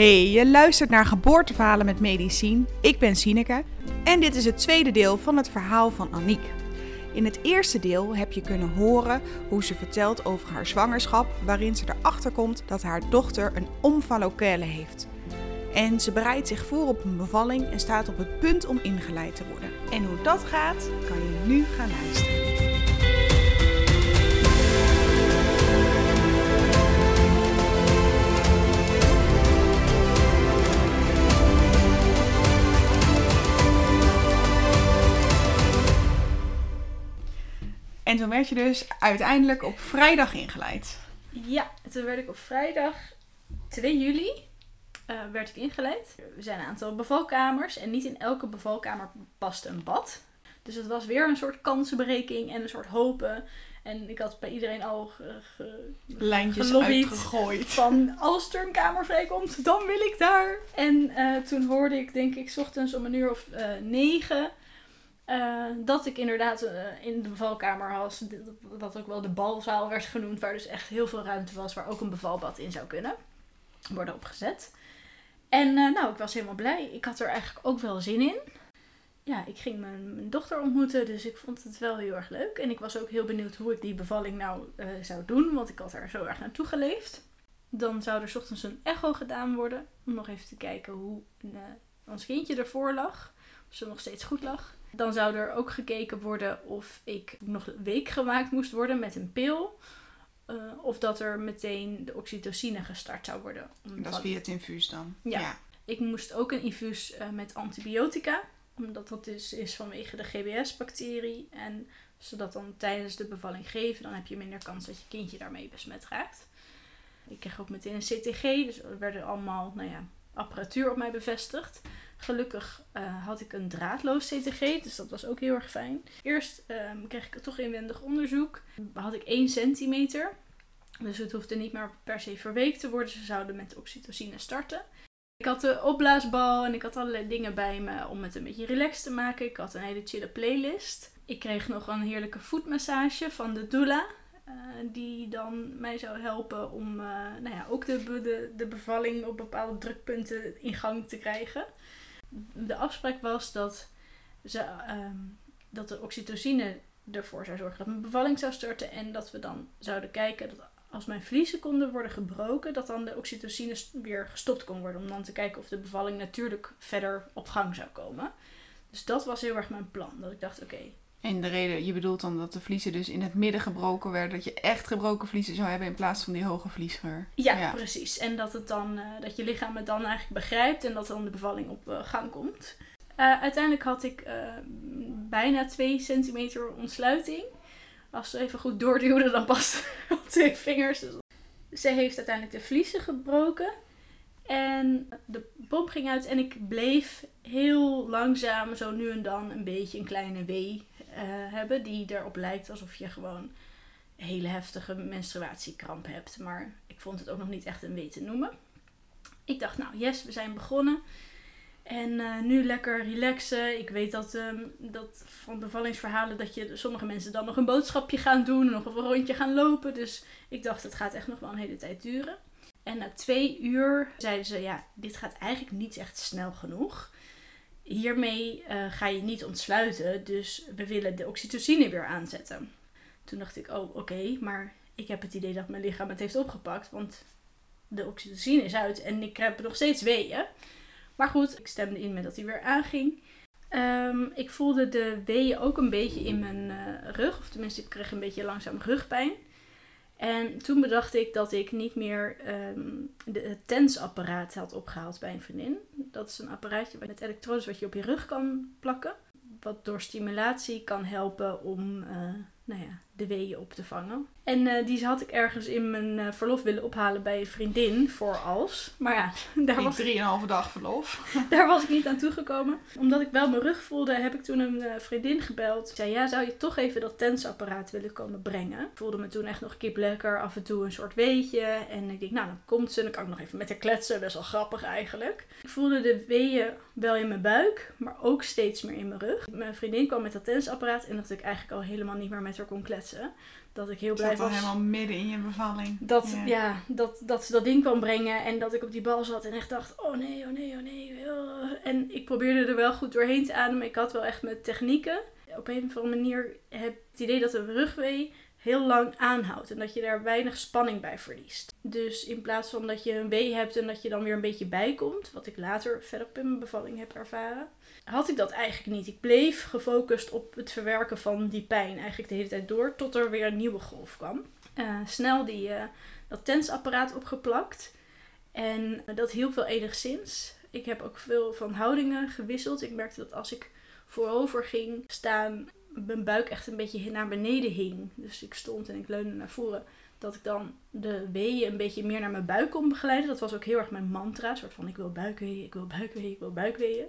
Hey, je luistert naar Geboorteverhalen met Medicien. Ik ben Sineke en dit is het tweede deel van het verhaal van Aniek. In het eerste deel heb je kunnen horen hoe ze vertelt over haar zwangerschap, waarin ze erachter komt dat haar dochter een omvalocale heeft. En ze bereidt zich voor op een bevalling en staat op het punt om ingeleid te worden. En hoe dat gaat, kan je nu gaan luisteren. En toen werd je dus uiteindelijk op vrijdag ingeleid. Ja, toen werd ik op vrijdag 2 juli eh, werd ik ingeleid. Er zijn een aantal bevalkamers en niet in elke bevalkamer past een bad. Dus het was weer een soort kansenberekening en een soort hopen. En ik had bij iedereen al ge- Lijntjes uitgegooid. van als er een kamer vrijkomt, dan wil ik daar. En eh, toen hoorde ik, denk ik, ochtends om een uur of eh, negen. Eh, dat ik inderdaad eh, in de bevalkamer was. Wat ook wel de balzaal werd genoemd. Waar dus echt heel veel ruimte was. Waar ook een bevalbad in zou kunnen worden opgezet. En eh, nou, ik was helemaal blij. Ik had er eigenlijk ook wel zin in. Ja, ik ging mijn, mijn dochter ontmoeten. Dus ik vond het wel heel erg leuk. En ik was ook heel benieuwd hoe ik die bevalling nou zou doen. Want ik had er zo erg naartoe geleefd. Dan zou er ochtends een echo gedaan worden. Om nog even te kijken hoe ons kindje ervoor lag. Of ze nog steeds goed lag. Dan zou er ook gekeken worden of ik nog week gemaakt moest worden met een pil. eh, of dat er meteen de oxytocine gestart zou worden. Dat is via het infuus dan. Ja. Ik moest ook een infuus eh, met antibiotica. Omdat dat dus is vanwege de GBS-bacterie. En zodat dan tijdens de bevalling geven, dan heb je minder kans dat je kindje daarmee besmet raakt. Ik kreeg ook meteen een CTG, dus er werden allemaal nou ja, apparatuur op mij bevestigd. Gelukkig eh, had ik een draadloos CTG, dus dat was ook heel erg fijn. Eerst ehm, kreeg ik toch inwendig onderzoek. Had ik 1 centimeter. Dus het hoefde niet meer per se verweekt te worden. Ze zouden met oxytocine starten. Ik had de opblaasbal en ik had allerlei dingen bij me om het een beetje relaxed te maken. Ik had een hele chille playlist. Ik kreeg nog een heerlijke voetmassage van de doula. eh, die dan mij zou helpen om eh, nou ja, ook de, de bevalling op bepaalde drukpunten in gang te krijgen. De afspraak was dat, ze, ehm, dat de oxytocine ervoor zou zorgen dat mijn bevalling zou starten. En dat we dan zouden kijken dat als mijn vliezen konden worden gebroken, dat dan de oxytocine weer gestopt kon worden. Om dan te kijken of de bevalling natuurlijk verder op gang zou komen. Dus dat was heel erg mijn plan. Dat ik dacht, oké, En de reden, je bedoelt dan dat de vliezen dus in het midden gebroken werden. Dat je echt gebroken vliezen zou hebben in plaats van die hoge vliesgeur. ja, Ja. precies. En dat, het dan, eh, dat je lichaam het dan eigenlijk begrijpt en dat dan de bevalling op eh, gang komt. Eh, uiteindelijk had ik bijna 2 centimeter ontsluiting. Als ze even goed doorduwde, dan past op twee vingers. Dus ze heeft uiteindelijk de vliezen gebroken. En de pomp ging uit en ik bleef heel langzaam, zo nu en dan, een beetje een kleine wee eh, hebben. Die erop lijkt alsof je gewoon een hele heftige menstruatiekramp hebt. Maar ik vond het ook nog niet echt een wee te noemen. Ik dacht, nou yes, we zijn begonnen. En eh, nu lekker relaxen. Ik weet dat, ehm, dat van bevallingsverhalen dat je sommige mensen dan nog een boodschapje gaan doen. Nog een rondje gaan lopen. Dus ik dacht, het gaat echt nog wel een hele tijd duren. En na twee uur zeiden ze, ja, dit gaat eigenlijk niet echt snel genoeg. Hiermee eh, ga je niet ontsluiten, dus we willen de oxytocine weer aanzetten. Toen dacht ik, oh oké, maar ik heb het idee dat mijn lichaam het heeft opgepakt, want de oxytocine is uit en ik heb nog steeds weeën. Maar goed, ik stemde in met dat hij weer aanging. Ehm, ik voelde de weeën ook een beetje in mijn eh, rug, of tenminste ik kreeg een beetje langzaam rugpijn. En toen bedacht ik dat ik niet meer ehm, de, het tensapparaat had opgehaald bij een vriendin. Dat is een apparaatje met elektrodes wat je op je rug kan plakken. Wat door stimulatie kan helpen om eh, nou ja, de weeën op te vangen. En eh, die had ik ergens in mijn eh, verlof willen ophalen bij een vriendin voor als. Maar ja, daar Die was, drieënhalve dag verlof. daar was ik niet aan toegekomen. Omdat ik wel mijn rug voelde, heb ik toen een eh, vriendin gebeld. Ik zei, ja, zou je toch even dat tensapparaat willen komen brengen? Ik voelde me toen echt nog kip lekker, af en toe een soort weetje. En ik denk, nou, dan komt ze. Dan kan ik nog even met haar kletsen. Best wel grappig eigenlijk. Ik voelde de weeën wel in mijn buik, maar ook steeds meer in mijn rug. Mijn vriendin kwam met dat tensapparaat en dat ik eigenlijk al helemaal niet meer met haar kon kletsen. Dat ik heel blij was. helemaal midden in je bevalling. Dat, Ja. ja. dat, dat ze dat ding kwam brengen en dat ik op die bal zat en echt dacht, oh nee, oh nee, oh nee. oh. En ik probeerde er wel goed doorheen te ademen. Ik had wel echt met technieken. Op een of andere manier heb ik het idee dat een rugwee heel lang aanhoudt en dat je daar weinig spanning bij verliest. Dus in plaats van dat je een wee hebt en dat je dan weer een beetje bijkomt, wat ik later verderop in mijn bevalling heb ervaren, had ik dat eigenlijk niet. Ik bleef gefocust op het verwerken van die pijn eigenlijk de hele tijd door, tot er weer een nieuwe golf kwam. Eh, snel die, eh, dat tensapparaat opgeplakt. En eh, dat hielp wel enigszins. Ik heb ook veel van houdingen gewisseld. Ik merkte dat als ik voorover ging staan, mijn buik echt een beetje naar beneden hing. Dus ik stond en ik leunde naar voren. Dat ik dan de weeën een beetje meer naar mijn buik kon begeleiden. Dat was ook heel erg mijn mantra. Een soort van ik wil buikweeën, ik wil buikweeën, ik wil buikweeën.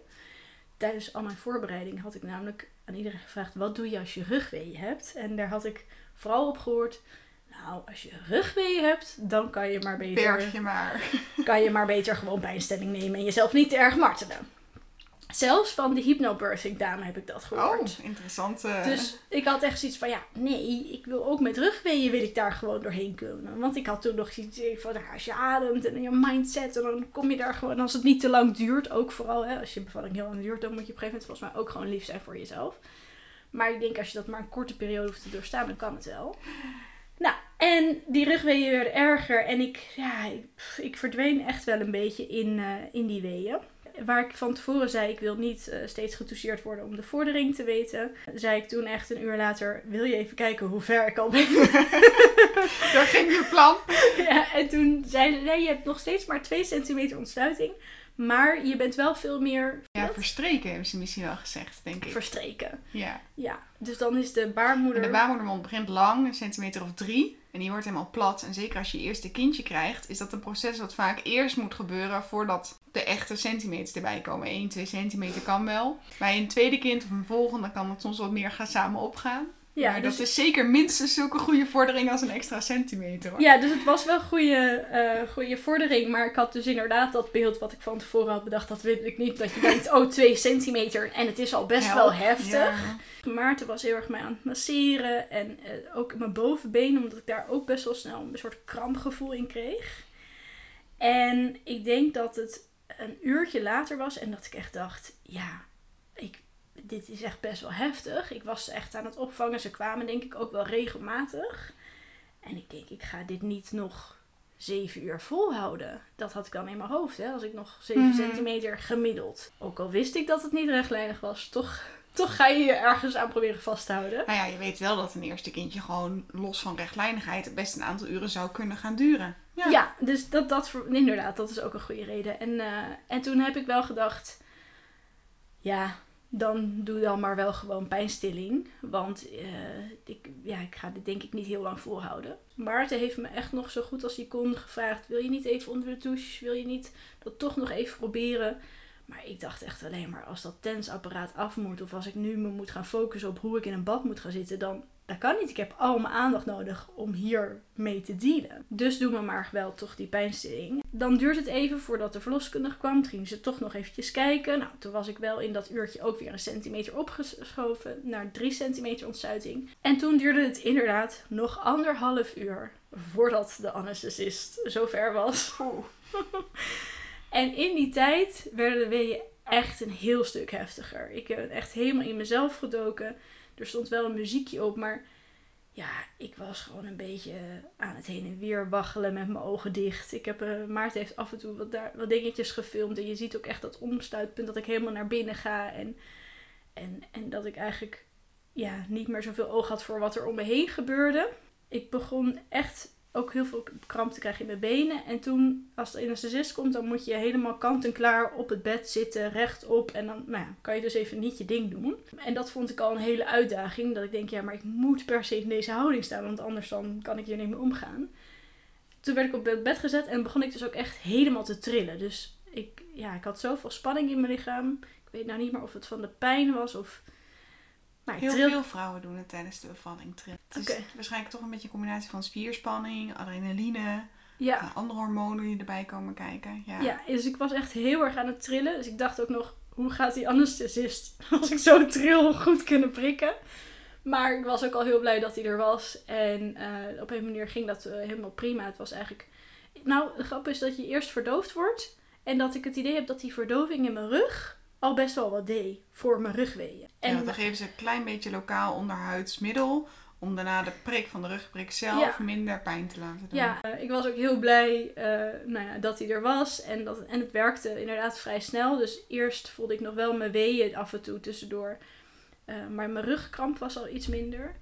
Tijdens al mijn voorbereiding had ik namelijk aan iedereen gevraagd: wat doe je als je rugweeën hebt? En daar had ik vooral op gehoord. Nou, als je rugweeën hebt, dan kan je maar beter Berg je maar. kan je maar beter gewoon pijnstelling nemen en jezelf niet te erg martelen. Zelfs van de hypnobirthing dame heb ik dat gehoord. Oh, interessant. eh. Dus ik had echt zoiets van, ja, nee, ik wil ook met rugweeën wil ik daar gewoon doorheen kunnen. Want ik had toen nog zoiets van, nou, als je ademt en je mindset, en dan kom je daar gewoon, als het niet te lang duurt, ook vooral, hè, als je bevalling heel lang duurt, dan moet je op een gegeven moment volgens mij ook gewoon lief zijn voor jezelf. Maar ik denk, als je dat maar een korte periode hoeft te doorstaan, dan kan het wel. Nou, en die rugweeën werden erger en ik, ja, ik verdween echt wel een beetje in, eh, in die weeën. Waar ik van tevoren zei, ik wil niet eh, steeds getoucheerd worden om de vordering te weten. Zei ik toen echt een uur later, wil je even kijken hoe ver ik al ben? Daar ging je plan. ja, en toen zei ze, nee, je hebt nog steeds maar 2 centimeter ontsluiting. Maar je bent wel veel meer Ja, wat? verstreken hebben ze misschien wel gezegd, denk ik. verstreken. Ja. Ja, dus dan is de En baarmoeder... de baarmoedermond begint lang, een centimeter of drie. En die wordt helemaal plat. En zeker als je je eerste kindje krijgt, is dat een proces wat vaak eerst moet gebeuren voordat de echte centimeters erbij komen. 1, 2 centimeter kan wel. Bij een tweede kind of een volgende kan het soms wat meer gaan samen opgaan. Ja, maar dus dat is zeker minstens zulke goede vordering als een extra centimeter. Hoor. Ja, dus het was wel goede, eh goede vordering. Maar ik had dus inderdaad dat beeld wat ik van tevoren had bedacht. Dat wil ik niet. Dat je denkt, oh, 2 centimeter. En het is al best wel heftig. Ja. Maarten was heel erg mij aan het masseren. En eh, ook mijn bovenbeen. Omdat ik daar ook best wel snel een soort krampgevoel in kreeg. En ik denk dat het een uurtje later was. En dat ik echt dacht, ja, dit is echt best wel heftig. Ik was ze echt aan het opvangen. Ze kwamen denk ik ook wel regelmatig. En ik denk, ik ga dit niet nog zeven uur volhouden. Dat had ik dan in mijn hoofd, hè, als ik nog 7 Mhm. centimeter gemiddeld. Ook al wist ik dat het niet rechtlijnig was, toch, toch ga je je ergens aan proberen vast te houden. Nou ja, je weet wel dat een eerste kindje gewoon los van rechtlijnigheid best een aantal uren zou kunnen gaan duren. Ja. Ja, dus dat, dat inderdaad, dat is ook een goede reden. En, eh, en toen heb ik wel gedacht, ja, dan doe dan maar wel gewoon pijnstilling. Want eh, ik, ja, ik ga dit denk ik niet heel lang volhouden. Maarten heeft me echt nog zo goed als hij kon gevraagd, wil je niet even onder de douche? Wil je niet dat toch nog even proberen? Maar ik dacht echt alleen maar, als dat tensapparaat af moet... of als ik nu me moet gaan focussen op hoe ik in een bad moet gaan zitten... dan dat kan niet. Ik heb al mijn aandacht nodig om hier mee te dealen. Dus doen we maar wel toch die pijnstilling. Dan duurt het even voordat de verloskundige kwam. Toen gingen ze toch nog eventjes kijken. Nou, toen was ik wel in dat uurtje ook weer een centimeter opgeschoven naar 3 centimeter ontsluiting. En toen duurde het inderdaad nog anderhalf uur voordat de anesthesist zover was. En in die tijd werden de weeën echt een heel stuk heftiger. Ik ben echt helemaal in mezelf gedoken. Er stond wel een muziekje op, maar ja, ik was gewoon een beetje aan het heen en weer waggelen met mijn ogen dicht. Ik heb, eh, Maarten heeft af en toe wat, daar, wat dingetjes gefilmd. En je ziet ook echt dat omsluitpunt dat ik helemaal naar binnen ga. En, en, en dat ik eigenlijk ja, niet meer zoveel oog had voor wat er om me heen gebeurde. Ik begon echt ook heel veel kramp te krijgen in mijn benen. En toen, als de anesthesist komt, dan moet je helemaal kant en klaar op het bed zitten, rechtop. En dan nou ja, kan je dus even niet je ding doen. En dat vond ik al een hele uitdaging. Dat ik denk, ja, maar ik moet per se in deze houding staan, want anders dan kan ik hier niet mee omgaan. Toen werd ik op het bed gezet en begon ik dus ook echt helemaal te trillen. Dus ik, ja, ik had zoveel spanning in mijn lichaam. Ik weet nou niet meer of het van de pijn was of... Nou, Heel veel vrouwen doen het tijdens de bevalling. trillen. Het is waarschijnlijk toch een beetje een combinatie van spierspanning, adrenaline, Ja, eh, andere hormonen die erbij komen kijken. Ja. Ja, dus ik was echt heel erg aan het trillen. Dus ik dacht ook nog, hoe gaat die anesthesist als ik zo tril goed kunnen prikken? Maar ik was ook al heel blij dat hij er was. En eh, op een manier ging dat eh, helemaal prima. Het was eigenlijk... Nou, de grap is dat je eerst verdoofd wordt. En dat ik het idee heb dat die verdoving in mijn rug al best wel wat deed voor mijn rugweeën. En En dan geven ze een klein beetje lokaal onderhuidsmiddel. Om daarna de prik van de rugprik zelf Ja. minder pijn te laten doen. Ja, eh, ik was ook heel blij eh, nou ja, dat hij er was. En, dat, en het werkte inderdaad vrij snel. Dus eerst voelde ik nog wel mijn weeën af en toe tussendoor. Eh, maar mijn rugkramp was al iets minder.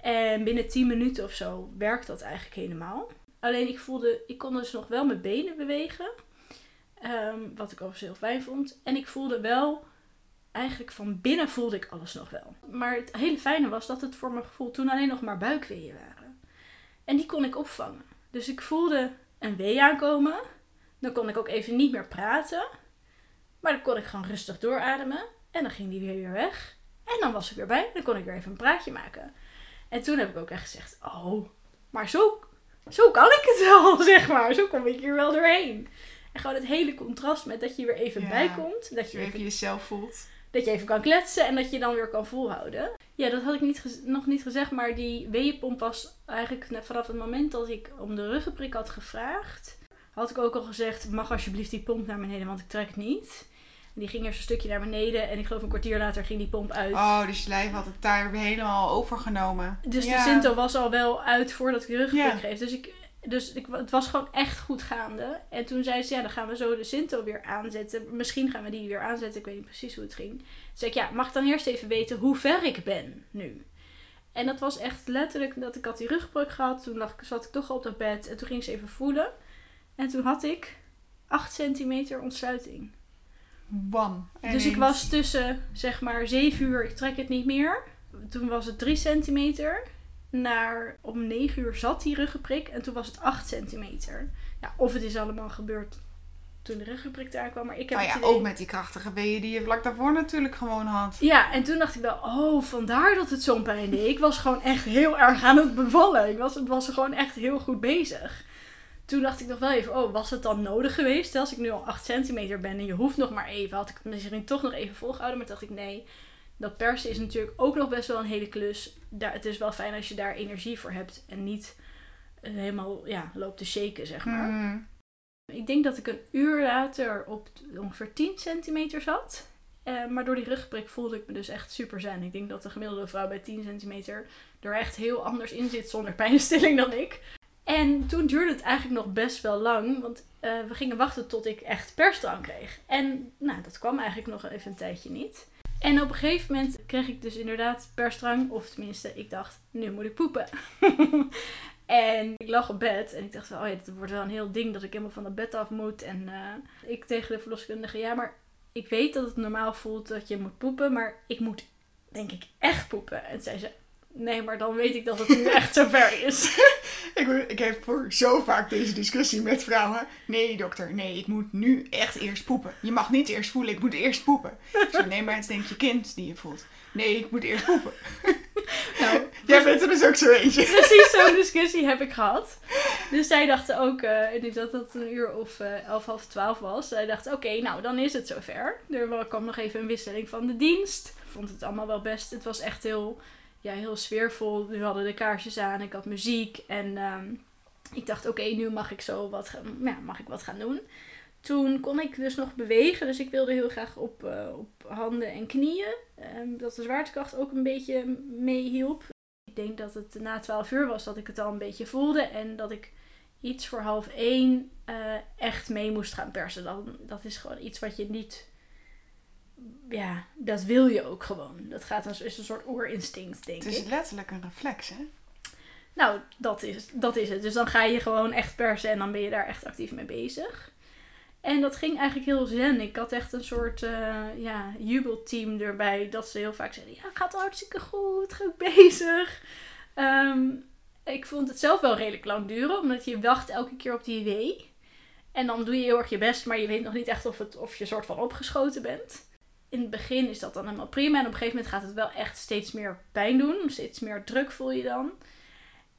En binnen 10 minuten of zo werkt dat eigenlijk helemaal. Alleen ik voelde, ik kon dus nog wel mijn benen bewegen. Ehm, wat ik overigens heel fijn vond. En ik voelde wel, eigenlijk van binnen voelde ik alles nog wel. Maar het hele fijne was dat het voor mijn gevoel toen alleen nog maar buikweeën waren. En die kon ik opvangen. Dus ik voelde een wee aankomen. Dan kon ik ook even niet meer praten. Maar dan kon ik gewoon rustig doorademen. En dan ging die weer weer weg. En dan was ik weer bij. Dan kon ik weer even een praatje maken. En toen heb ik ook echt gezegd: Oh, maar zo, zo kan ik het wel, zeg maar. Zo kom ik hier wel doorheen. En gewoon het hele contrast met dat je weer even Ja. bij komt. Dat je, je even even, jezelf voelt. Dat je even kan kletsen en dat je dan weer kan volhouden. Ja, dat had ik niet nog niet gezegd. Maar die weeënpomp was eigenlijk net vanaf het moment dat ik om de ruggenprik had gevraagd. Had ik ook al gezegd, mag alsjeblieft die pomp naar beneden, want ik trek het niet. En die ging eerst een stukje naar beneden en ik geloof een kwartier later ging die pomp uit. Oh, dus je lijf had het daar helemaal overgenomen. Dus Ja. de Sinto was al wel uit voordat ik de ruggenprik Ja. geef. Dus, ik, dus ik, het was gewoon echt goed gaande. En toen zei ze, ja, dan gaan we zo de Sinto weer aanzetten. Misschien gaan we die weer aanzetten. Ik weet niet precies hoe het ging. Toen zei ik, ja, mag ik dan eerst even weten hoe ver ik ben nu? En dat was echt letterlijk dat ik had die ruggenprik gehad. Toen lag, zat ik toch op dat bed. En toen ging ze even voelen. En toen had ik 8 centimeter ontsluiting. Bam. Dus ik was tussen, zeg maar, 7 uur, ik trek het niet meer. Toen was het 3 centimeter. Naar om 9 uur zat die ruggenprik en toen was het 8 centimeter. Ja, of het is allemaal gebeurd toen de ruggenprik daar kwam, maar ik heb Nou ja, het idee... ook met die krachtige weeën die je vlak daarvoor natuurlijk gewoon had. Ja, en toen dacht ik wel, oh, vandaar dat het zo'n pijn deed. Ik was gewoon echt heel erg aan het bevallen. Ik was, het was gewoon echt heel goed bezig. Toen dacht ik nog wel even, oh, was het dan nodig geweest? Als ik nu al 8 centimeter ben en je hoeft nog maar even, had ik het misschien toch nog even volgehouden. Maar toen dacht ik, nee, dat persen is natuurlijk ook nog best wel een hele klus. Daar, het is wel fijn als je daar energie voor hebt en niet eh, helemaal ja, loopt te shaken, zeg maar. Hmm. Ik denk dat ik een uur later op ongeveer 10 centimeter zat. Eh, maar door die rugprik voelde ik me dus echt super zen. Ik denk dat de gemiddelde vrouw bij 10 centimeter er echt heel anders in zit zonder pijnstilling dan ik. En toen duurde het eigenlijk nog best wel lang. Want eh, we gingen wachten tot ik echt persdrang kreeg. En nou, dat kwam eigenlijk nog even een tijdje niet. En op een gegeven moment kreeg ik dus inderdaad persdrang. Of tenminste, ik dacht, nu moet ik poepen. en ik lag op bed en ik dacht, oh ja, dit wordt wel een heel ding dat ik helemaal van het bed af moet. En eh, ik tegen de verloskundige, ja, maar ik weet dat het normaal voelt dat je moet poepen. Maar ik moet, denk ik, echt poepen. En zei ze, nee, maar dan weet ik dat het nu echt zover is. Ik, ik heb voor zo vaak deze discussie met vrouwen. Nee, dokter, nee, ik moet nu echt eerst poepen. Je mag niet eerst voelen, ik moet eerst poepen. Zo, nee, maar het is denk je kind die je voelt. Nee, ik moet eerst poepen. nou, Jij bent er dus ook zo eentje. Precies zo'n discussie heb ik gehad. Dus zij dachten ook, eh, ik denk dat het een uur of eh, elf, half twaalf was. Zij dachten, oké, nou dan is het zover. Er kwam nog even een wisseling van de dienst. Ik vond het allemaal wel best. Het was echt heel, ja, heel sfeervol. We hadden de kaarsjes aan, ik had muziek. En ehm, ik dacht, oké, nu mag ik zo wat, gaan, ja, mag ik wat gaan doen. Toen kon ik dus nog bewegen, dus ik wilde heel graag op, eh, op handen en knieën. Ehm, dat de zwaartekracht ook een beetje meehielp. Ik denk dat het na 12 uur was dat ik het al een beetje voelde. En dat ik iets voor half één eh, echt mee moest gaan persen. Dan, dat is gewoon iets wat je niet. Ja, dat wil je ook gewoon. Dat gaat als is een soort oerinstinct, denk Het is ik. letterlijk een reflex, hè? Nou, dat is, dat is het. Dus dan ga je gewoon echt persen en dan ben je daar echt actief mee bezig. En dat ging eigenlijk heel zen. Ik had echt een soort eh, ja, jubelteam erbij. Dat ze heel vaak zeiden, ja, gaat hartstikke goed, goed bezig. Ehm, ik vond het zelf wel redelijk lang duren, omdat je wacht elke keer op die wee. En dan doe je heel erg je best, maar je weet nog niet echt of, het, of je soort van opgeschoten bent. In het begin is dat dan helemaal prima. En op een gegeven moment gaat het wel echt steeds meer pijn doen. Steeds meer druk voel je dan.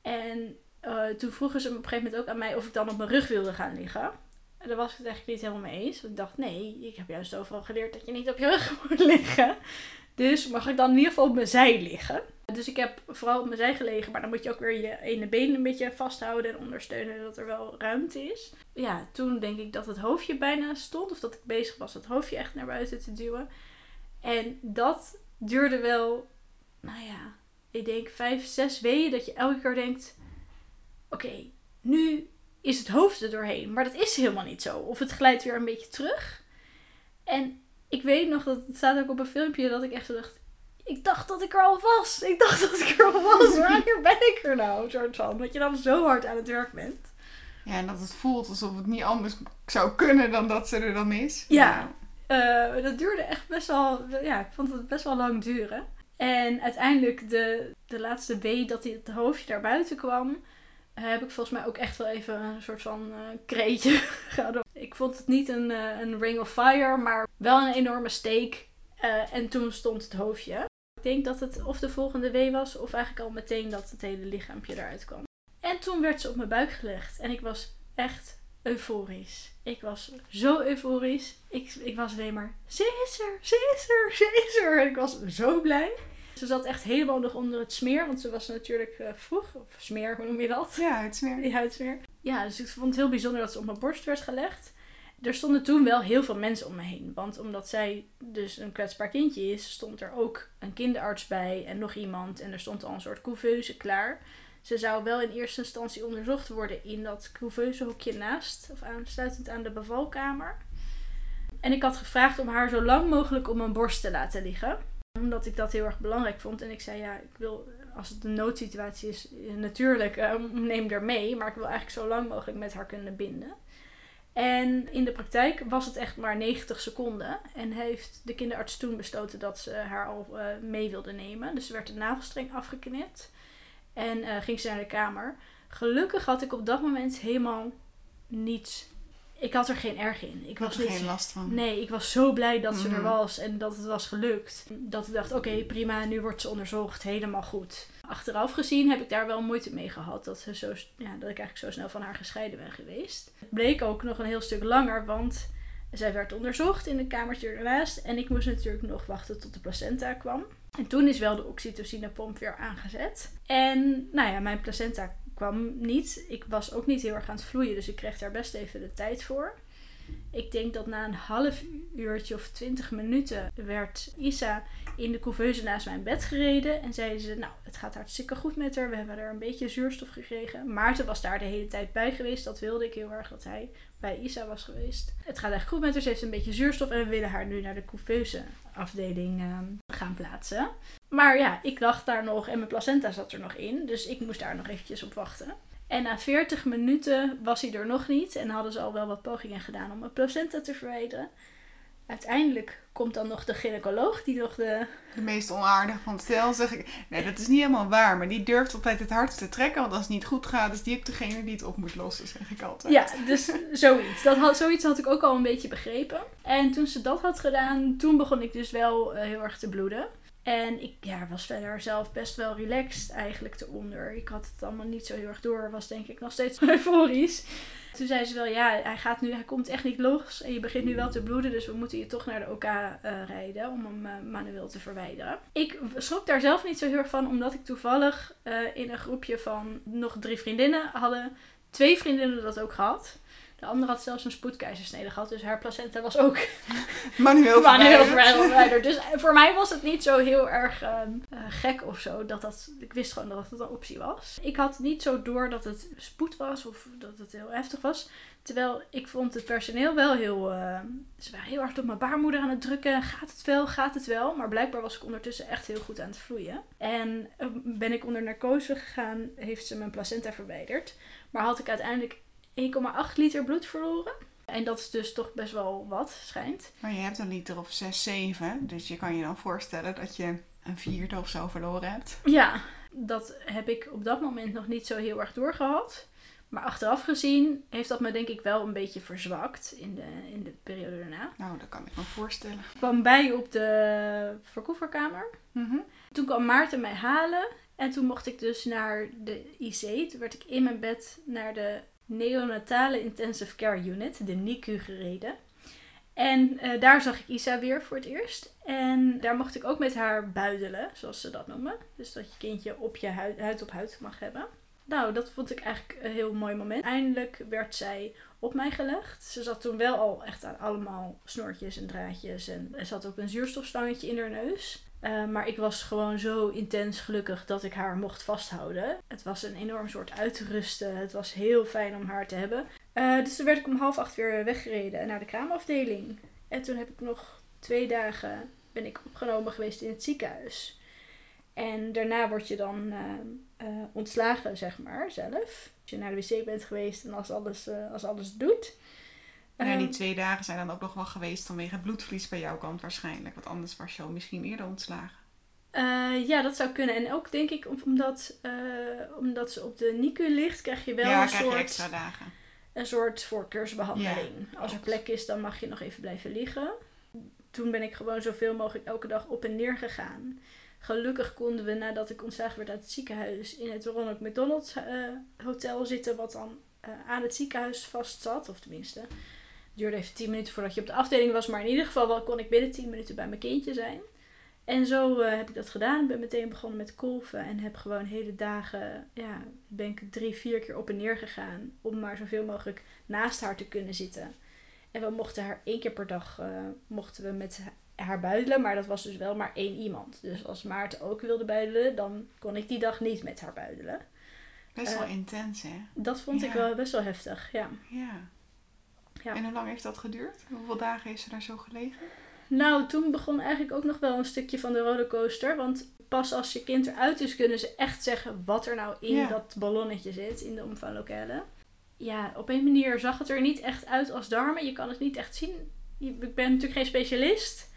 En eh, toen vroegen ze op een gegeven moment ook aan mij of ik dan op mijn rug wilde gaan liggen. En daar was ik het eigenlijk niet helemaal mee eens. Want ik dacht, nee, ik heb juist overal geleerd dat je niet op je rug moet liggen. Dus mag ik dan in ieder geval op mijn zij liggen. Dus ik heb vooral op mijn zij gelegen, maar dan moet je ook weer je ene been een beetje vasthouden en ondersteunen dat er wel ruimte is. Ja, toen denk ik dat het hoofdje bijna stond, of dat ik bezig was het hoofdje echt naar buiten te duwen. En dat duurde wel, nou ja, ik denk vijf, zes weken dat je elke keer denkt: oké, nu is het hoofd er doorheen. Maar dat is helemaal niet zo. Of het glijdt weer een beetje terug. En ik weet nog dat het staat ook op een filmpje dat ik echt dacht: ik dacht dat ik er al was. Ik dacht dat ik er al was. Wanneer ben ik er nou? Soort van. Dat je dan zo hard aan het werk bent. Ja, en dat het voelt alsof het niet anders zou kunnen dan dat ze er dan is. Ja, uh, dat duurde echt best wel. Ja, ik vond het best wel lang duren. En uiteindelijk, de, de laatste week dat het hoofdje naar buiten kwam, heb ik volgens mij ook echt wel even een soort van uh, kreetje gehad. Ik vond het niet een, uh, een ring of fire, maar wel een enorme steek. en toen stond het hoofdje. Ik denk dat het of de volgende wee was, of eigenlijk al meteen dat het hele lichaampje eruit kwam. En toen werd ze op mijn buik gelegd. En ik was echt euforisch. Ik was zo euforisch. Ik, ik was alleen maar, ze is er, ze is er, ze is er. En ik was zo blij. Ze zat echt helemaal nog onder het smeer, want ze was natuurlijk uh, vroeg. Of smeer, hoe noem je dat? Ja, huidsmeer. Die huidsmeer. Ja, dus ik vond het heel bijzonder dat ze op mijn borst werd gelegd. Er stonden toen wel heel veel mensen om me heen. Want omdat zij dus een kwetsbaar kindje is, stond er ook een kinderarts bij en nog iemand. En er stond al een soort couveuse klaar. Ze zou wel in eerste instantie onderzocht worden in dat couveuse hokje naast, of aansluitend aan de bevalkamer. En ik had gevraagd om haar zo lang mogelijk op mijn borst te laten liggen. Omdat ik dat heel erg belangrijk vond. En ik zei, ja, ik wil, als het een noodsituatie is, natuurlijk, uh, neem er mee. Maar ik wil eigenlijk zo lang mogelijk met haar kunnen binden. En in de praktijk was het echt maar 90 seconden. En heeft de kinderarts toen besloten dat ze haar al uh, mee wilde nemen. Dus er werd de navelstreng afgeknipt. En uh, ging ze naar de kamer. Gelukkig had ik op dat moment helemaal niets. Ik had er geen erg in. Ik was er geen last van. Nee, ik was zo blij dat ze er mhm. was en dat het was gelukt. Dat ik dacht, oké, prima, nu wordt ze onderzocht, helemaal goed. Achteraf gezien heb ik daar wel moeite mee gehad dat, ze zo, ja, dat ik eigenlijk zo snel van haar gescheiden ben geweest. Het bleek ook nog een heel stuk langer, want zij werd onderzocht in de kamertje ernaast. En ik moest natuurlijk nog wachten tot de placenta kwam. En toen is wel de oxytocinepomp weer aangezet. En nou ja, mijn placenta kwam niet. Ik was ook niet heel erg aan het vloeien, dus ik kreeg daar best even de tijd voor. Ik denk dat na een half uurtje of twintig minuten werd Isa in de couveuse naast mijn bed gereden. En zeiden ze, nou, het gaat hartstikke goed met haar. We hebben er een beetje zuurstof gekregen. Maarten was daar de hele tijd bij geweest. Dat wilde ik heel erg, dat hij bij Isa was geweest. Het gaat echt goed met haar. Ze heeft een beetje zuurstof. En we willen haar nu naar de couveuse afdeling uh, gaan plaatsen. Maar ja, ik lag daar nog en mijn placenta zat er nog in. Dus ik moest daar nog eventjes op wachten. En na 40 minuten was hij er nog niet. En hadden ze al wel wat pogingen gedaan om mijn placenta te verwijderen. Uiteindelijk komt dan nog de gynaecoloog die nog de... De meest onaardige van het stel, zeg ik. Nee, dat is niet helemaal waar. Maar die durft altijd het hardst te trekken. Want als het niet goed gaat, is die ook degene die het op moet lossen, zeg ik altijd. Ja, dus zoiets. Dat had, zoiets had ik ook al een beetje begrepen. En toen ze dat had gedaan, toen begon ik dus wel uh, heel erg te bloeden. En ik ja, was verder zelf best wel relaxed eigenlijk eronder. Ik had het allemaal niet zo heel erg door. Was denk ik nog steeds euforisch. Toen zei ze wel, ja, hij, gaat nu, hij komt echt niet los. En je begint nu wel te bloeden. Dus we moeten je toch naar de OK uh, rijden om hem uh, manueel te verwijderen. Ik schrok daar zelf niet zo heel erg van. Omdat ik toevallig uh, in een groepje van nog drie vriendinnen hadden. Twee vriendinnen dat ook gehad. De andere had zelfs een spoedkeizersnede gehad. Dus haar placenta was ook manueel verwijderd. Dus voor mij was het niet zo heel erg uh, gek of zo. Dat dat, ik wist gewoon dat het een optie was. Ik had niet zo door dat het spoed was of dat het heel heftig was. Terwijl ik vond het personeel wel heel... Uh, ze waren heel hard op mijn baarmoeder aan het drukken. Gaat het wel? Gaat het wel? Maar blijkbaar was ik ondertussen echt heel goed aan het vloeien. En uh, ben ik onder narcose gegaan, heeft ze mijn placenta verwijderd. Maar had ik uiteindelijk 1,8 liter bloed verloren. En dat is dus toch best wel wat, schijnt. Maar je hebt een liter of 6, 7. Dus je kan je dan voorstellen dat je een vierde of zo verloren hebt. Ja, dat heb ik op dat moment nog niet zo heel erg doorgehad. Maar achteraf gezien heeft dat me denk ik wel een beetje verzwakt in de, in de periode daarna. Nou, dat kan ik me voorstellen. Ik kwam bij op de verkoeverkamer. Mm Toen kwam Maarten mij halen. En toen mocht ik dus naar de IC. Toen werd ik in mijn bed naar de neonatale intensive care unit, de NICU, gereden. En eh, daar zag ik Isa weer voor het eerst. En daar mocht ik ook met haar buidelen, zoals ze dat noemen. Dus dat je kindje op je huid, huid op huid mag hebben. Nou, dat vond ik eigenlijk een heel mooi moment. Eindelijk werd zij op mij gelegd. Ze zat toen wel al echt aan allemaal snortjes en draadjes. En er zat ook een zuurstofstangetje in haar neus. Uh, maar ik was gewoon zo intens gelukkig dat ik haar mocht vasthouden. Het was een enorm soort uitrusten. Het was heel fijn om haar te hebben. Uh, dus toen werd ik om half acht weer weggereden naar de kraamafdeling. En toen heb ik nog twee dagen ben ik opgenomen geweest in het ziekenhuis. En daarna word je dan uh, ontslagen, zeg maar, zelf. Als je naar de wc bent geweest en als alles, als alles doet. Ja, die twee dagen zijn dan ook nog wel geweest vanwege het bloedverlies bij jouw kant waarschijnlijk. Want anders was je al misschien eerder ontslagen. Uh, ja, dat zou kunnen. En ook denk ik omdat, uh, omdat ze op de NICU ligt, krijg je wel een soort... extra dagen. Een soort voorkeursbehandeling. Als er plek is, dan mag je nog even blijven liggen. Toen ben ik gewoon zoveel mogelijk elke dag op en neer gegaan. Gelukkig konden we, nadat ik ontslagen werd uit het ziekenhuis, in het Ronald McDonald uh, Hotel zitten, wat dan aan het ziekenhuis vast zat. Of tenminste, duurde even 10 minuten voordat je op de afdeling was. Maar in ieder geval wel kon ik binnen 10 minuten bij mijn kindje zijn. En zo uh, heb ik dat gedaan. Ik ben meteen begonnen met kolven. En heb gewoon hele dagen, ja, ben ik drie, vier keer op en neer gegaan. Om maar zoveel mogelijk naast haar te kunnen zitten. En we mochten haar één keer per dag, uh, mochten we met haar buidelen. Maar dat was dus wel maar één iemand. Dus als Maarten ook wilde buidelen, dan kon ik die dag niet met haar buidelen. Best wel uh, intens, hè? Dat vond ja. ik wel best wel heftig, ja. Ja. Ja. En hoe lang heeft dat geduurd? Hoeveel dagen is ze daar zo gelegen? Nou, toen begon eigenlijk ook nog wel een stukje van de rollercoaster. Want pas als je kind eruit is, kunnen ze echt zeggen wat er nou in ja. dat ballonnetje zit, in de omvanglokalen. Ja, op een manier zag het er niet echt uit als darmen. Je kan het niet echt zien. Ik ben natuurlijk geen specialist.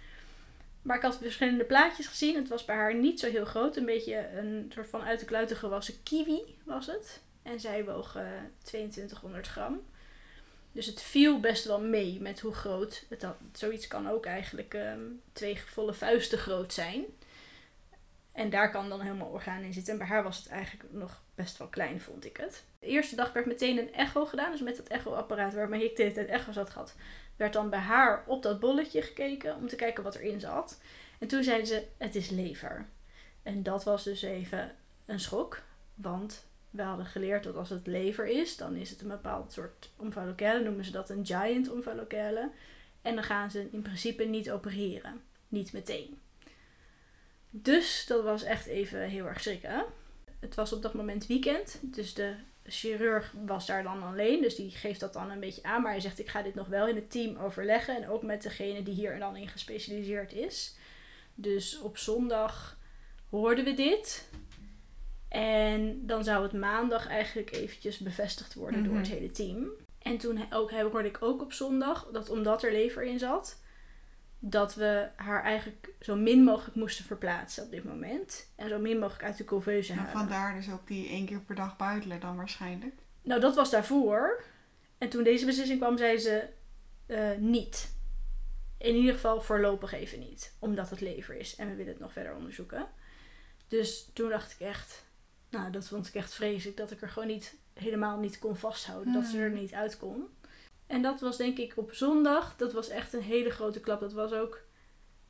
Maar ik had verschillende plaatjes gezien. Het was bij haar niet zo heel groot. Een beetje een soort van uit de kluiten gewassen kiwi was het. En zij woog uh, 2200 gram. Dus het viel best wel mee met hoe groot het. Zoiets kan ook eigenlijk um, twee volle vuisten groot zijn. En daar kan dan helemaal orgaan in zitten. En bij haar was het eigenlijk nog best wel klein, vond ik het. De eerste dag werd meteen een echo gedaan. Dus met dat echoapparaat waarmee ik de hele tijd echo's had gehad, werd dan bij haar op dat bolletje gekeken om te kijken wat erin zat. En toen zeiden ze: het is lever. En dat was dus even een schok. Want we hadden geleerd dat als het lever is, dan is het een bepaald soort omvalocale. Noemen ze dat een giant omvalocale. En dan gaan ze in principe niet opereren. Niet meteen. Dus dat was echt even heel erg schrikken. Het was op dat moment weekend. Dus de chirurg was daar dan alleen. Dus die geeft dat dan een beetje aan. Maar hij zegt: Ik ga dit nog wel in het team overleggen. En ook met degene die hier dan in gespecialiseerd is. Dus op zondag hoorden we dit. En dan zou het maandag eigenlijk eventjes bevestigd worden mm -hmm. door het hele team. En toen ook, hoorde ik ook op zondag dat omdat er lever in zat, dat we haar eigenlijk zo min mogelijk moesten verplaatsen op dit moment. En zo min mogelijk uit de couveuse halen. En vandaar dus ook die één keer per dag buitelen dan waarschijnlijk? Nou, dat was daarvoor. En toen deze beslissing kwam, zei ze uh, niet. In ieder geval voorlopig even niet. Omdat het lever is en we willen het nog verder onderzoeken. Dus toen dacht ik echt, nou, dat vond ik echt vreselijk. Dat ik er gewoon niet, helemaal niet kon vasthouden. Dat ze er niet uit kon. En dat was denk ik op zondag. Dat was echt een hele grote klap. Dat was ook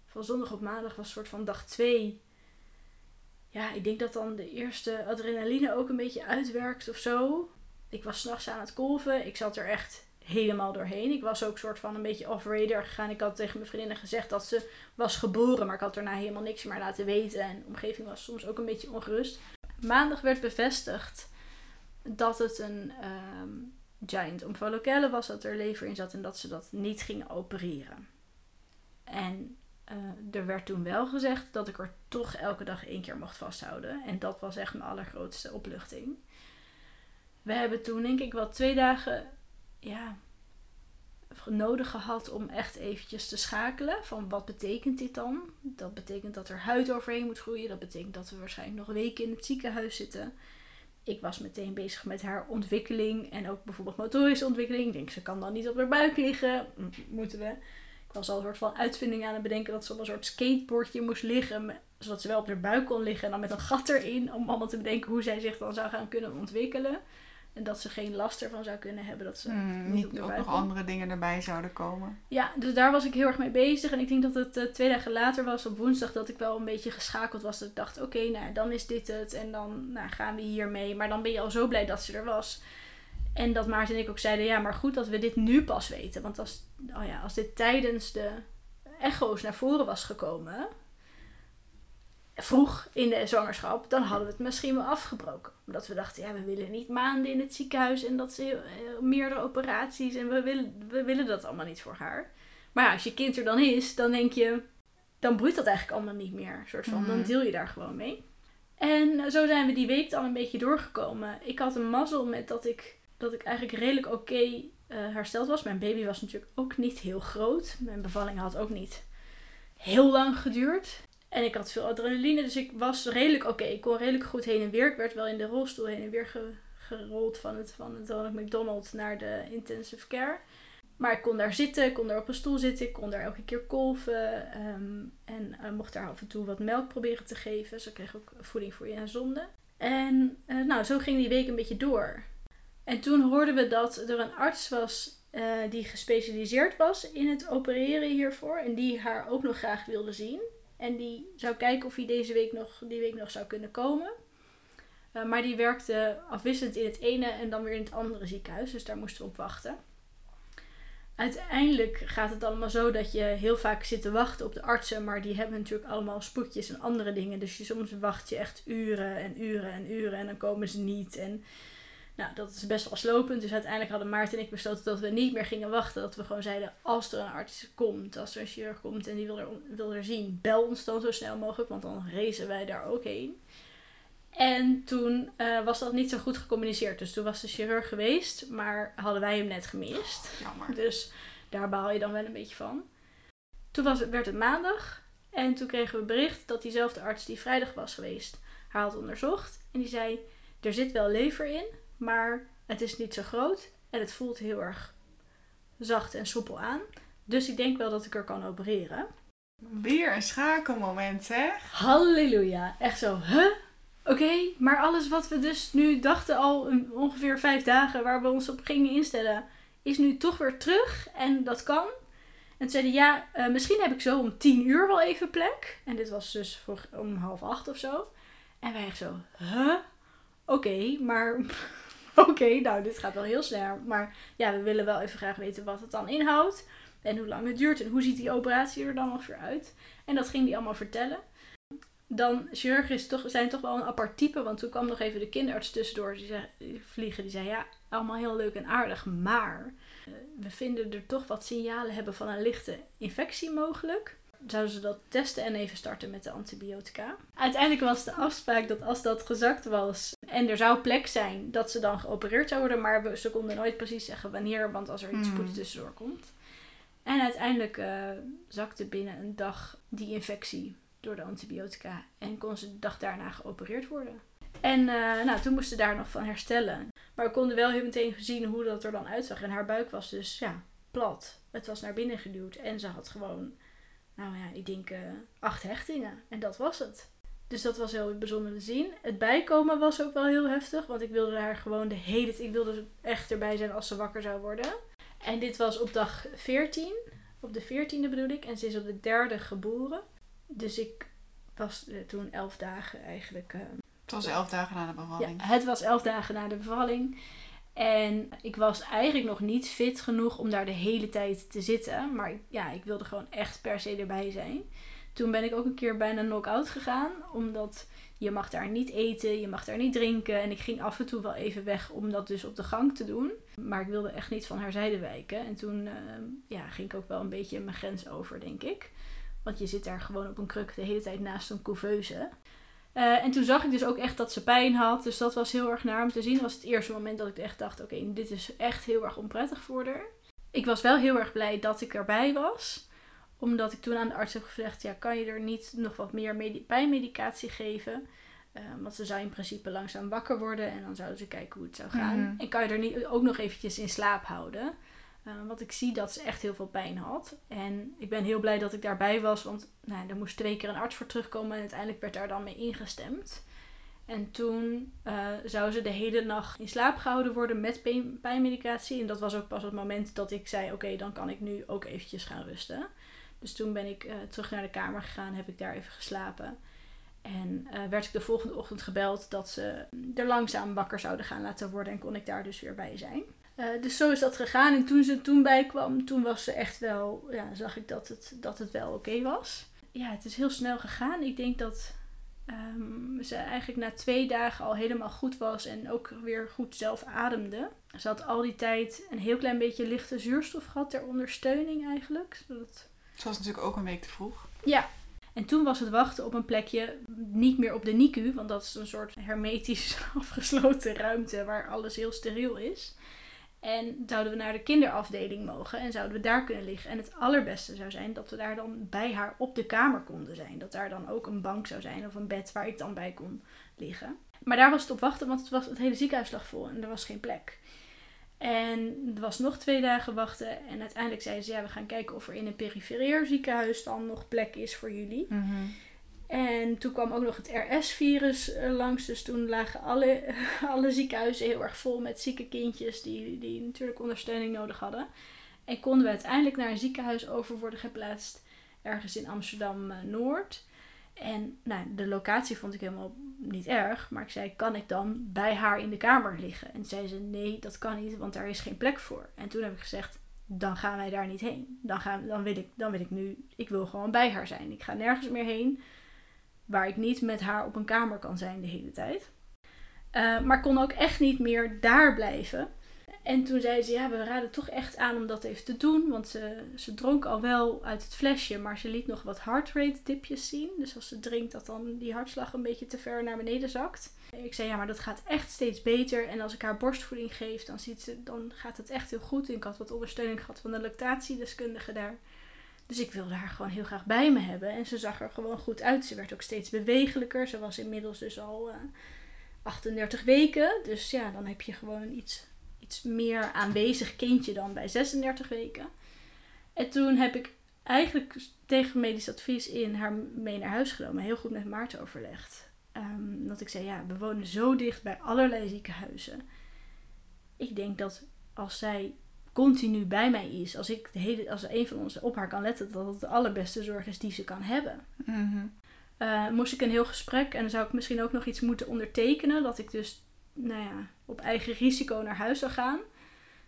van zondag op maandag was een soort van dag twee. Ja, ik denk dat dan de eerste adrenaline ook een beetje uitwerkt of zo. Ik was s'nachts aan het kolven. Ik zat er echt helemaal doorheen. Ik was ook soort van een beetje off-radar gegaan. Ik had tegen mijn vriendinnen gezegd dat ze was geboren. Maar ik had daarna helemaal niks meer laten weten. En de omgeving was soms ook een beetje ongerust. Maandag werd bevestigd dat het een um, giant omvalocale was, dat er lever in zat en dat ze dat niet gingen opereren. En uh, er werd toen wel gezegd dat ik er toch elke dag één keer mocht vasthouden. En dat was echt mijn allergrootste opluchting. We hebben toen denk ik wel twee dagen ja, nodig gehad om echt eventjes te schakelen. Van wat betekent dit dan? Dat betekent dat er huid overheen moet groeien. Dat betekent dat we waarschijnlijk nog weken in het ziekenhuis zitten. Ik was meteen bezig met haar ontwikkeling en ook bijvoorbeeld motorische ontwikkeling. Ik denk, ze kan dan niet op haar buik liggen. Moeten we. Ik was al een soort van uitvinding aan het bedenken dat ze op een soort skateboardje moest liggen. Zodat ze wel op haar buik kon liggen en dan met een gat erin. Om allemaal te bedenken hoe zij zich dan zou gaan kunnen ontwikkelen. En dat ze geen last ervan zou kunnen hebben. Dat ze Hmm, niet ook nog komt. andere dingen erbij zouden komen. Ja, dus daar was ik heel erg mee bezig. En ik denk dat het eh, twee dagen later was, op woensdag, dat ik wel een beetje geschakeld was. Dat ik dacht, oké, nou dan is dit het. En dan nou, gaan we hiermee. Maar dan ben je al zo blij dat ze er was. En dat Maarten en ik ook zeiden, ja, maar goed dat we dit nu pas weten. Want als, oh ja, als dit tijdens de echo's naar voren was gekomen, vroeg in de zwangerschap, dan hadden we het misschien wel afgebroken. Omdat we dachten, ja, we willen niet maanden in het ziekenhuis en dat ze heel- meerdere operaties en we willen, we willen dat allemaal niet voor haar. Maar ja, als je kind er dan is, dan denk je, dan boeit dat eigenlijk allemaal niet meer. Soort van, dan Mhm. deel je daar gewoon mee. En zo zijn we die week dan een beetje doorgekomen. Ik had een mazzel met dat ik, dat ik eigenlijk redelijk oké eh, hersteld was. Mijn baby was natuurlijk ook niet heel groot. Mijn bevalling had ook niet heel lang geduurd. En ik had veel adrenaline, dus ik was redelijk oké. Ik kon redelijk goed heen en weer. Ik werd wel in de rolstoel heen en weer ge- gerold van het, van het Ronald McDonald naar de intensive care. Maar ik kon daar zitten, ik kon daar op een stoel zitten, ik kon daar elke keer kolven. ehm, en eh, mocht daar af en toe wat melk proberen te geven. Dus ik kreeg ook voeding voor je en zonde. En eh, nou, zo ging die week een beetje door. En toen hoorden we dat er een arts was eh, die gespecialiseerd was in het opereren hiervoor. En die haar ook nog graag wilde zien. En die zou kijken of hij deze week nog, die week nog zou kunnen komen. Eh, maar die werkte afwisselend in het ene en dan weer in het andere ziekenhuis. Dus daar moesten we op wachten. Uiteindelijk gaat het allemaal zo dat je heel vaak zit te wachten op de artsen. Maar die hebben natuurlijk allemaal spoedjes en andere dingen. Dus soms wacht je echt uren en uren en uren en dan komen ze niet. En nou, dat is best wel slopend. Dus uiteindelijk hadden Maarten en ik besloten dat we niet meer gingen wachten. Dat we gewoon zeiden, als er een arts komt, als er een chirurg komt en die wil er, wil er zien, bel ons dan zo snel mogelijk. Want dan racen wij daar ook heen. En toen eh, was dat niet zo goed gecommuniceerd. Dus toen was de chirurg geweest, maar hadden wij hem net gemist. Jammer. Dus daar baal je dan wel een beetje van. Toen was werd het maandag. En toen kregen we bericht dat diezelfde arts die vrijdag was geweest haar had onderzocht. En die zei, er zit wel lever in, maar het is niet zo groot. En het voelt heel erg zacht en soepel aan. Dus ik denk wel dat ik er kan opereren. Weer een schakelmoment, hè? Halleluja. Echt zo, huh? Oké, maar alles wat we dus nu dachten al een- ongeveer vijf dagen waar we ons op gingen instellen, is nu toch weer terug. En dat kan. En toen zeiden ja, eh, misschien heb ik zo om tien uur wel even plek. En dit was dus voor, om half acht of zo. En wij echt zo, huh? Oké, maar... Oké, nou dit gaat wel heel snel. Maar ja, we willen wel even graag weten wat het dan inhoudt. En hoe lang het duurt en hoe ziet die operatie er dan ongeveer uit. En dat ging die allemaal vertellen. Dan, chirurgen is toch, zijn toch wel een apart type. Want toen kwam nog even de kinderarts tussendoor die zei, vliegen. Die zei, ja, allemaal heel leuk en aardig. Maar eh, we vinden er toch wat signalen hebben van een lichte infectie mogelijk. Zouden ze dat testen en even starten met de antibiotica. Uiteindelijk was de afspraak dat als dat gezakt was en er zou plek zijn, dat ze dan geopereerd zou worden. Maar we, ze konden nooit precies zeggen wanneer, want als er iets Hmm. spoedig tussendoor komt. En uiteindelijk eh, zakte binnen een dag die infectie door de antibiotica en kon ze de dag daarna geopereerd worden. En eh, nou, toen moesten ze daar nog van herstellen. Maar we konden wel heel meteen zien hoe dat er dan uitzag. En haar buik was dus ja, plat. Het was naar binnen geduwd en ze had gewoon, nou ja, ik denk eh, acht hechtingen. En dat was het. Dus dat was heel bijzonder te zien. Het bijkomen was ook wel heel heftig, want ik wilde haar gewoon de hele tijd, ik wilde echt erbij zijn als ze wakker zou worden. En dit was op dag 14, op de 14e bedoel ik, en ze is op de derde geboren. Dus ik was eh, toen elf dagen eigenlijk. eh, Het was elf dagen na de ja, bevalling. het was elf dagen na de bevalling. En ik was eigenlijk nog niet fit genoeg om daar de hele tijd te zitten. Maar ja, ik wilde gewoon echt per se erbij zijn. Toen ben ik ook een keer bijna knock-out gegaan. Omdat je mag daar niet eten, je mag daar niet drinken. En ik ging af en toe wel even weg om dat dus op de gang te doen. Maar ik wilde echt niet van haar zijde wijken. En toen eh, ja, ging ik ook wel een beetje mijn grens over, denk ik. Want je zit daar gewoon op een kruk de hele tijd naast een couveuse. Eh, en toen zag ik dus ook echt dat ze pijn had. Dus dat was heel erg naar om te zien. Dat was het eerste moment dat ik echt dacht: oké, dit is echt heel erg onprettig voor haar. Ik was wel heel erg blij dat ik erbij was. Omdat ik toen aan de arts heb gevraagd: ja, kan je er niet nog wat meer medi- pijnmedicatie geven? Eh, want ze zou in principe langzaam wakker worden en dan zouden ze kijken hoe het zou gaan. Mhm. En kan je er niet ook nog eventjes in slaap houden? Eh, want ik zie dat ze echt heel veel pijn had. En ik ben heel blij dat ik daarbij was. Want nou, er moest twee keer een arts voor terugkomen. En uiteindelijk werd daar dan mee ingestemd. En toen uh, zou ze de hele nacht in slaap gehouden worden met pijnmedicatie. En dat was ook pas het moment dat ik zei: Oké, dan kan ik nu ook eventjes gaan rusten. Dus toen ben ik uh, terug naar de kamer gegaan, heb ik daar even geslapen. En uh, werd ik de volgende ochtend gebeld dat ze er langzaam wakker zouden gaan laten worden. En kon ik daar dus weer bij zijn. Dus zo is dat gegaan. En toen ze toen bijkwam, toen was ze echt wel, ja, zag ik dat het, dat het wel oké was. Ja, het is heel snel gegaan. Ik denk dat um, ze eigenlijk na twee dagen al helemaal goed was en ook weer goed zelf ademde. Ze had al die tijd een heel klein beetje lichte zuurstof gehad ter ondersteuning eigenlijk. Zodat... Ze was natuurlijk ook een week te vroeg. Ja. En toen was het wachten op een plekje, niet meer op de NICU, want dat is een soort hermetisch afgesloten ruimte waar alles heel steriel is. En zouden we naar de kinderafdeling mogen en zouden we daar kunnen liggen. En het allerbeste zou zijn dat we daar dan bij haar op de kamer konden zijn. Dat daar dan ook een bank zou zijn of een bed waar ik dan bij kon liggen. Maar daar was het op wachten, want het, was, het hele ziekenhuis lag vol en er was geen plek. En er was nog twee dagen wachten. En uiteindelijk zeiden ze, ja, we gaan kijken of er in een periferieur ziekenhuis dan nog plek is voor jullie. Mm en toen kwam ook nog het RS-virus eh, langs. Dus toen lagen alle, alle ziekenhuizen heel erg vol met zieke kindjes die, die natuurlijk ondersteuning nodig hadden. En konden we uiteindelijk naar een ziekenhuis over worden geplaatst, ergens in Amsterdam-Noord. En nou, de locatie vond ik helemaal niet erg. Maar ik zei, kan ik dan bij haar in de kamer liggen? En zei ze, nee, dat kan niet, want daar is geen plek voor. En toen heb ik gezegd, dan gaan wij daar niet heen. Dan, gaan, dan, wil ik, dan wil ik nu, ik wil gewoon bij haar zijn. Ik ga nergens meer heen waar ik niet met haar op een kamer kan zijn de hele tijd. Uh, maar kon ook echt niet meer daar blijven. En toen zei ze, ja, we raden toch echt aan om dat even te doen. Want ze, ze dronk al wel uit het flesje, maar ze liet nog wat heart rate dipjes zien. Dus als ze drinkt, dat dan die hartslag een beetje te ver naar beneden zakt. Ik zei, ja, maar dat gaat echt steeds beter. En als ik haar borstvoeding geef, dan, ziet ze, dan gaat het echt heel goed. En ik had wat ondersteuning gehad van de lactatiedeskundige daar. Dus ik wilde haar gewoon heel graag bij me hebben. En ze zag er gewoon goed uit. Ze werd ook steeds bewegelijker. Ze was inmiddels dus al uh, eh, 38 weken. Dus ja, dan heb je gewoon iets, iets meer aanwezig kindje dan bij 36 weken. En toen heb ik eigenlijk tegen medisch advies in haar mee naar huis genomen. Heel goed met Maarten overlegd. Um, dat ik zei, ja, we wonen zo dicht bij allerlei ziekenhuizen. Ik denk dat als zij continu bij mij is. Als, ik de hele, als een van ons op haar kan letten, dat het de allerbeste zorg is die ze kan hebben. Mhm. Eh, moest ik een heel gesprek en dan zou ik misschien ook nog iets moeten ondertekenen. Dat ik dus nou ja, op eigen risico naar huis zou gaan.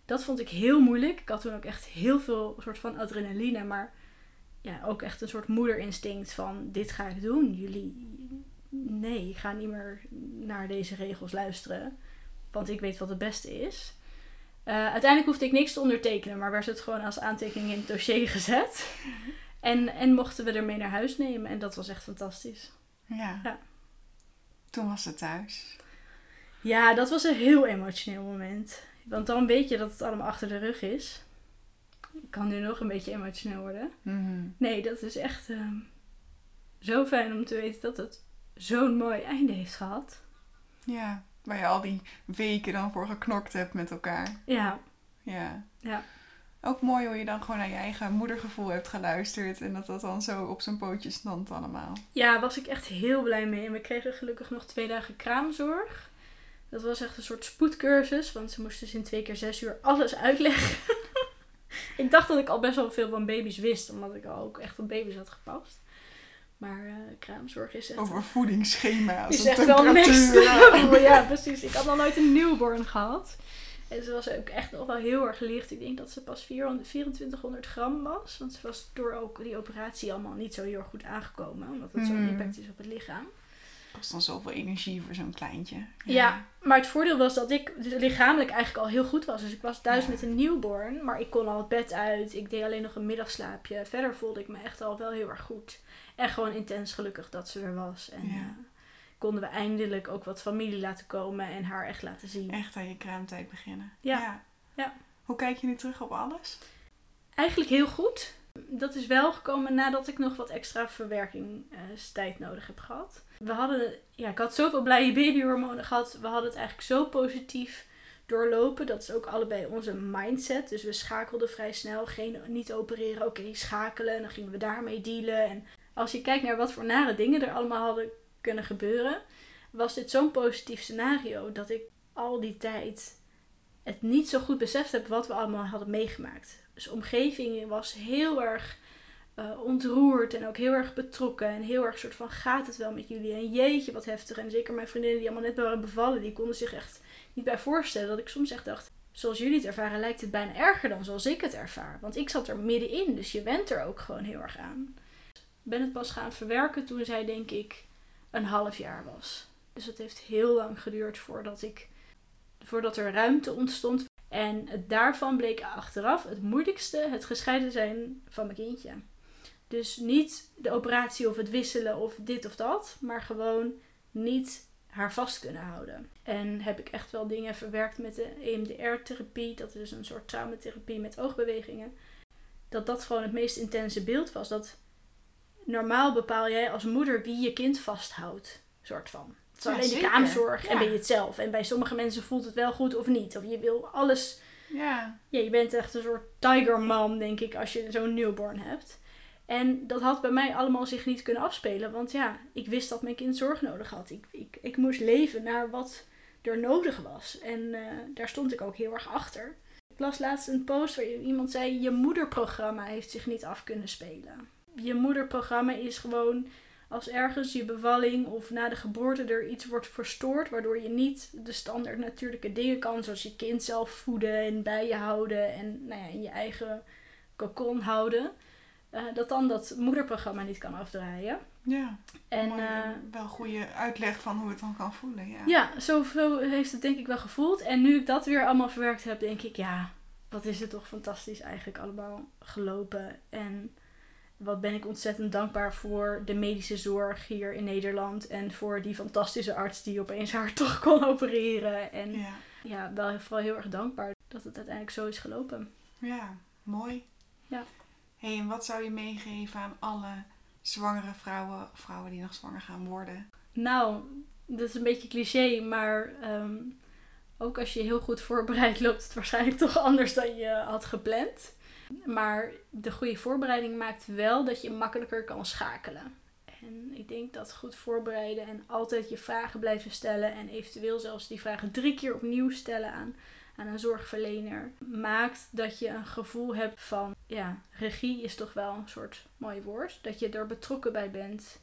Dat vond ik heel moeilijk. Ik had toen ook echt heel veel soort van adrenaline. Maar ja, ook echt een soort moederinstinct van dit ga ik doen. Jullie, nee, ik ga niet meer naar deze regels luisteren. Want ik weet wat het beste is. Uh, uiteindelijk hoefde ik niks te ondertekenen, maar werd het gewoon als aantekening in het dossier gezet. En, en mochten we ermee naar huis nemen. En dat was echt fantastisch. Ja. ja. Toen was het thuis. Ja, dat was een heel emotioneel moment. Want dan weet je dat het allemaal achter de rug is. Ik kan nu nog een beetje emotioneel worden. Mhm. Nee, dat is echt uh, zo fijn om te weten dat het zo'n mooi einde heeft gehad. Ja. Waar je al die weken dan voor geknokt hebt met elkaar. Ja. Ja. Ja. Ook mooi hoe je dan gewoon naar je eigen moedergevoel hebt geluisterd. En dat dat dan zo op zijn pootjes stond allemaal. Ja, was ik echt heel blij mee. En we kregen gelukkig nog twee dagen kraamzorg. Dat was echt een soort spoedcursus. Want ze moesten dus in twee keer zes uur alles uitleggen. ik dacht dat ik al best wel veel van baby's wist. Omdat ik al ook echt op baby's had gepast. Maar uh, kraamzorg is echt... Over voedingsschema's. Is echt wel next level. Ja, precies. Ik had nog nooit een newborn gehad. En ze was ook echt nog wel heel erg licht. Ik denk dat ze pas 400, 2400 gram was. Want ze was door ook die operatie allemaal niet zo heel erg goed aangekomen. Omdat het zo'n hmm. impact is op het lichaam. Kost dan zoveel energie voor zo'n kleintje. Ja. ja. maar het voordeel was dat ik dus lichamelijk eigenlijk al heel goed was. Dus ik was thuis met een newborn. Maar ik kon al het bed uit. Ik deed alleen nog een middagslaapje. Verder voelde ik me echt al wel heel erg goed. En gewoon intens gelukkig dat ze er was. En ja. uh, konden we eindelijk ook wat familie laten komen en haar echt laten zien. Echt aan je kraamtijd beginnen. Ja. ja. Hoe kijk je nu terug op alles? Eigenlijk heel goed. Dat is wel gekomen nadat ik nog wat extra verwerkingstijd nodig heb gehad. We hadden, ja, ik had zoveel blije babyhormonen gehad. We hadden het eigenlijk zo positief doorlopen. Dat is ook allebei onze mindset. Dus we schakelden vrij snel. Geen, niet opereren, oké, schakelen. En dan gingen we daarmee dealen. En als je kijkt naar wat voor nare dingen er allemaal hadden kunnen gebeuren. was dit zo'n positief scenario dat ik al die tijd het niet zo goed beseft heb wat we allemaal hadden meegemaakt. Dus de omgeving was heel erg uh, ontroerd en ook heel erg betrokken. En heel erg soort van, gaat het wel met jullie? En jeetje, wat heftig. En zeker mijn vriendinnen die allemaal net waren bevallen, die konden zich echt niet bij voorstellen. Dat ik soms echt dacht, zoals jullie het ervaren, lijkt het bijna erger dan zoals ik het ervaar. Want ik zat er middenin, dus je went er ook gewoon heel erg aan. Ben het pas gaan verwerken toen zij, denk ik, een half jaar was. Dus het heeft heel lang geduurd voordat, ik, voordat er ruimte ontstond. En daarvan bleek achteraf het moeilijkste het gescheiden zijn van mijn kindje. Dus niet de operatie of het wisselen of dit of dat, maar gewoon niet haar vast kunnen houden. En heb ik echt wel dingen verwerkt met de EMDR-therapie, dat is dus een soort traumatherapie met oogbewegingen. Dat dat gewoon het meest intense beeld was. Dat normaal bepaal jij als moeder wie je kind vasthoudt, soort van. Het is alleen de kaamzorg en ben je het zelf. En bij sommige mensen voelt het wel goed of niet. Of je wil alles. Ja. ja je bent echt een soort tiger mom, denk ik, als je zo'n newborn hebt. En dat had bij mij allemaal zich niet kunnen afspelen. Want ja, ik wist dat mijn kind zorg nodig had. Ik, ik, ik moest leven naar wat er nodig was. En eh, daar stond ik ook heel erg achter. Ik las laatst een post waar iemand zei: Je moederprogramma heeft zich niet af kunnen spelen. Je moederprogramma is gewoon als ergens je bevalling of na de geboorte er iets wordt verstoord, waardoor je niet de standaard natuurlijke dingen kan, zoals je kind zelf voeden en bij je houden en nou ja, in je eigen cocon houden uh, dat dan dat moederprogramma niet kan afdraaien. Ja, en, uh, wel goede uitleg van hoe het dan kan voelen. Ja, ja zo, zo heeft het denk ik wel gevoeld. En nu ik dat weer allemaal verwerkt heb, denk ik, ja, wat is het toch fantastisch eigenlijk allemaal gelopen. En wat ben ik ontzettend dankbaar voor de medische zorg hier in Nederland. En voor die fantastische arts die opeens haar toch kon opereren. En ja, ja wel vooral heel erg dankbaar dat het uiteindelijk zo is gelopen. Ja, mooi. Ja hey, en wat zou je meegeven aan alle zwangere vrouwen, vrouwen die nog zwanger gaan worden? Nou, dat is een beetje cliché, maar ehm, ook als je heel goed voorbereid loopt het waarschijnlijk toch anders dan je had gepland. Maar de goede voorbereiding maakt wel dat je makkelijker kan schakelen. En ik denk dat goed voorbereiden en altijd je vragen blijven stellen en eventueel zelfs die vragen drie keer opnieuw stellen aan aan een zorgverlener maakt dat je een gevoel hebt van, ja, regie is toch wel een soort mooi woord. Dat je er betrokken bij bent.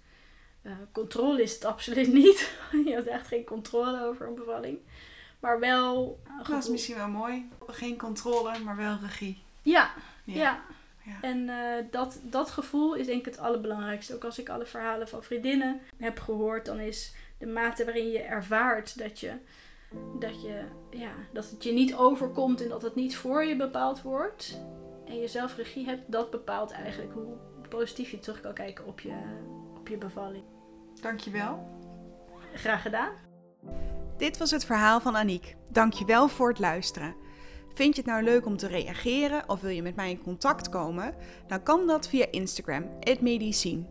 Uh, controle is het absoluut niet. je hebt echt geen controle over een bevalling. Maar wel. Dat is misschien wel mooi. Geen controle, maar wel regie. Ja, ja. ja. En uh, dat, dat gevoel is denk ik het allerbelangrijkste. Ook als ik alle verhalen van vriendinnen heb gehoord, dan is de mate waarin je ervaart dat je dat, je, ja, dat het je niet overkomt en dat het niet voor je bepaald wordt. En je zelf regie hebt, dat bepaalt eigenlijk hoe positief je terug kan kijken op je, op je bevalling. Dankjewel. Graag gedaan. Dit was het verhaal van Aniek. Dankjewel voor het luisteren. Vind je het nou leuk om te reageren of wil je met mij in contact komen? Dan kan dat via Instagram, @medicine.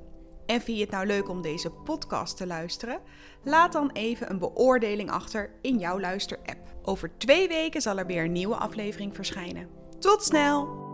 En vind je het nou leuk om deze podcast te luisteren? Laat dan even een beoordeling achter in jouw luister-app. Over twee weken zal er weer een nieuwe aflevering verschijnen. Tot snel!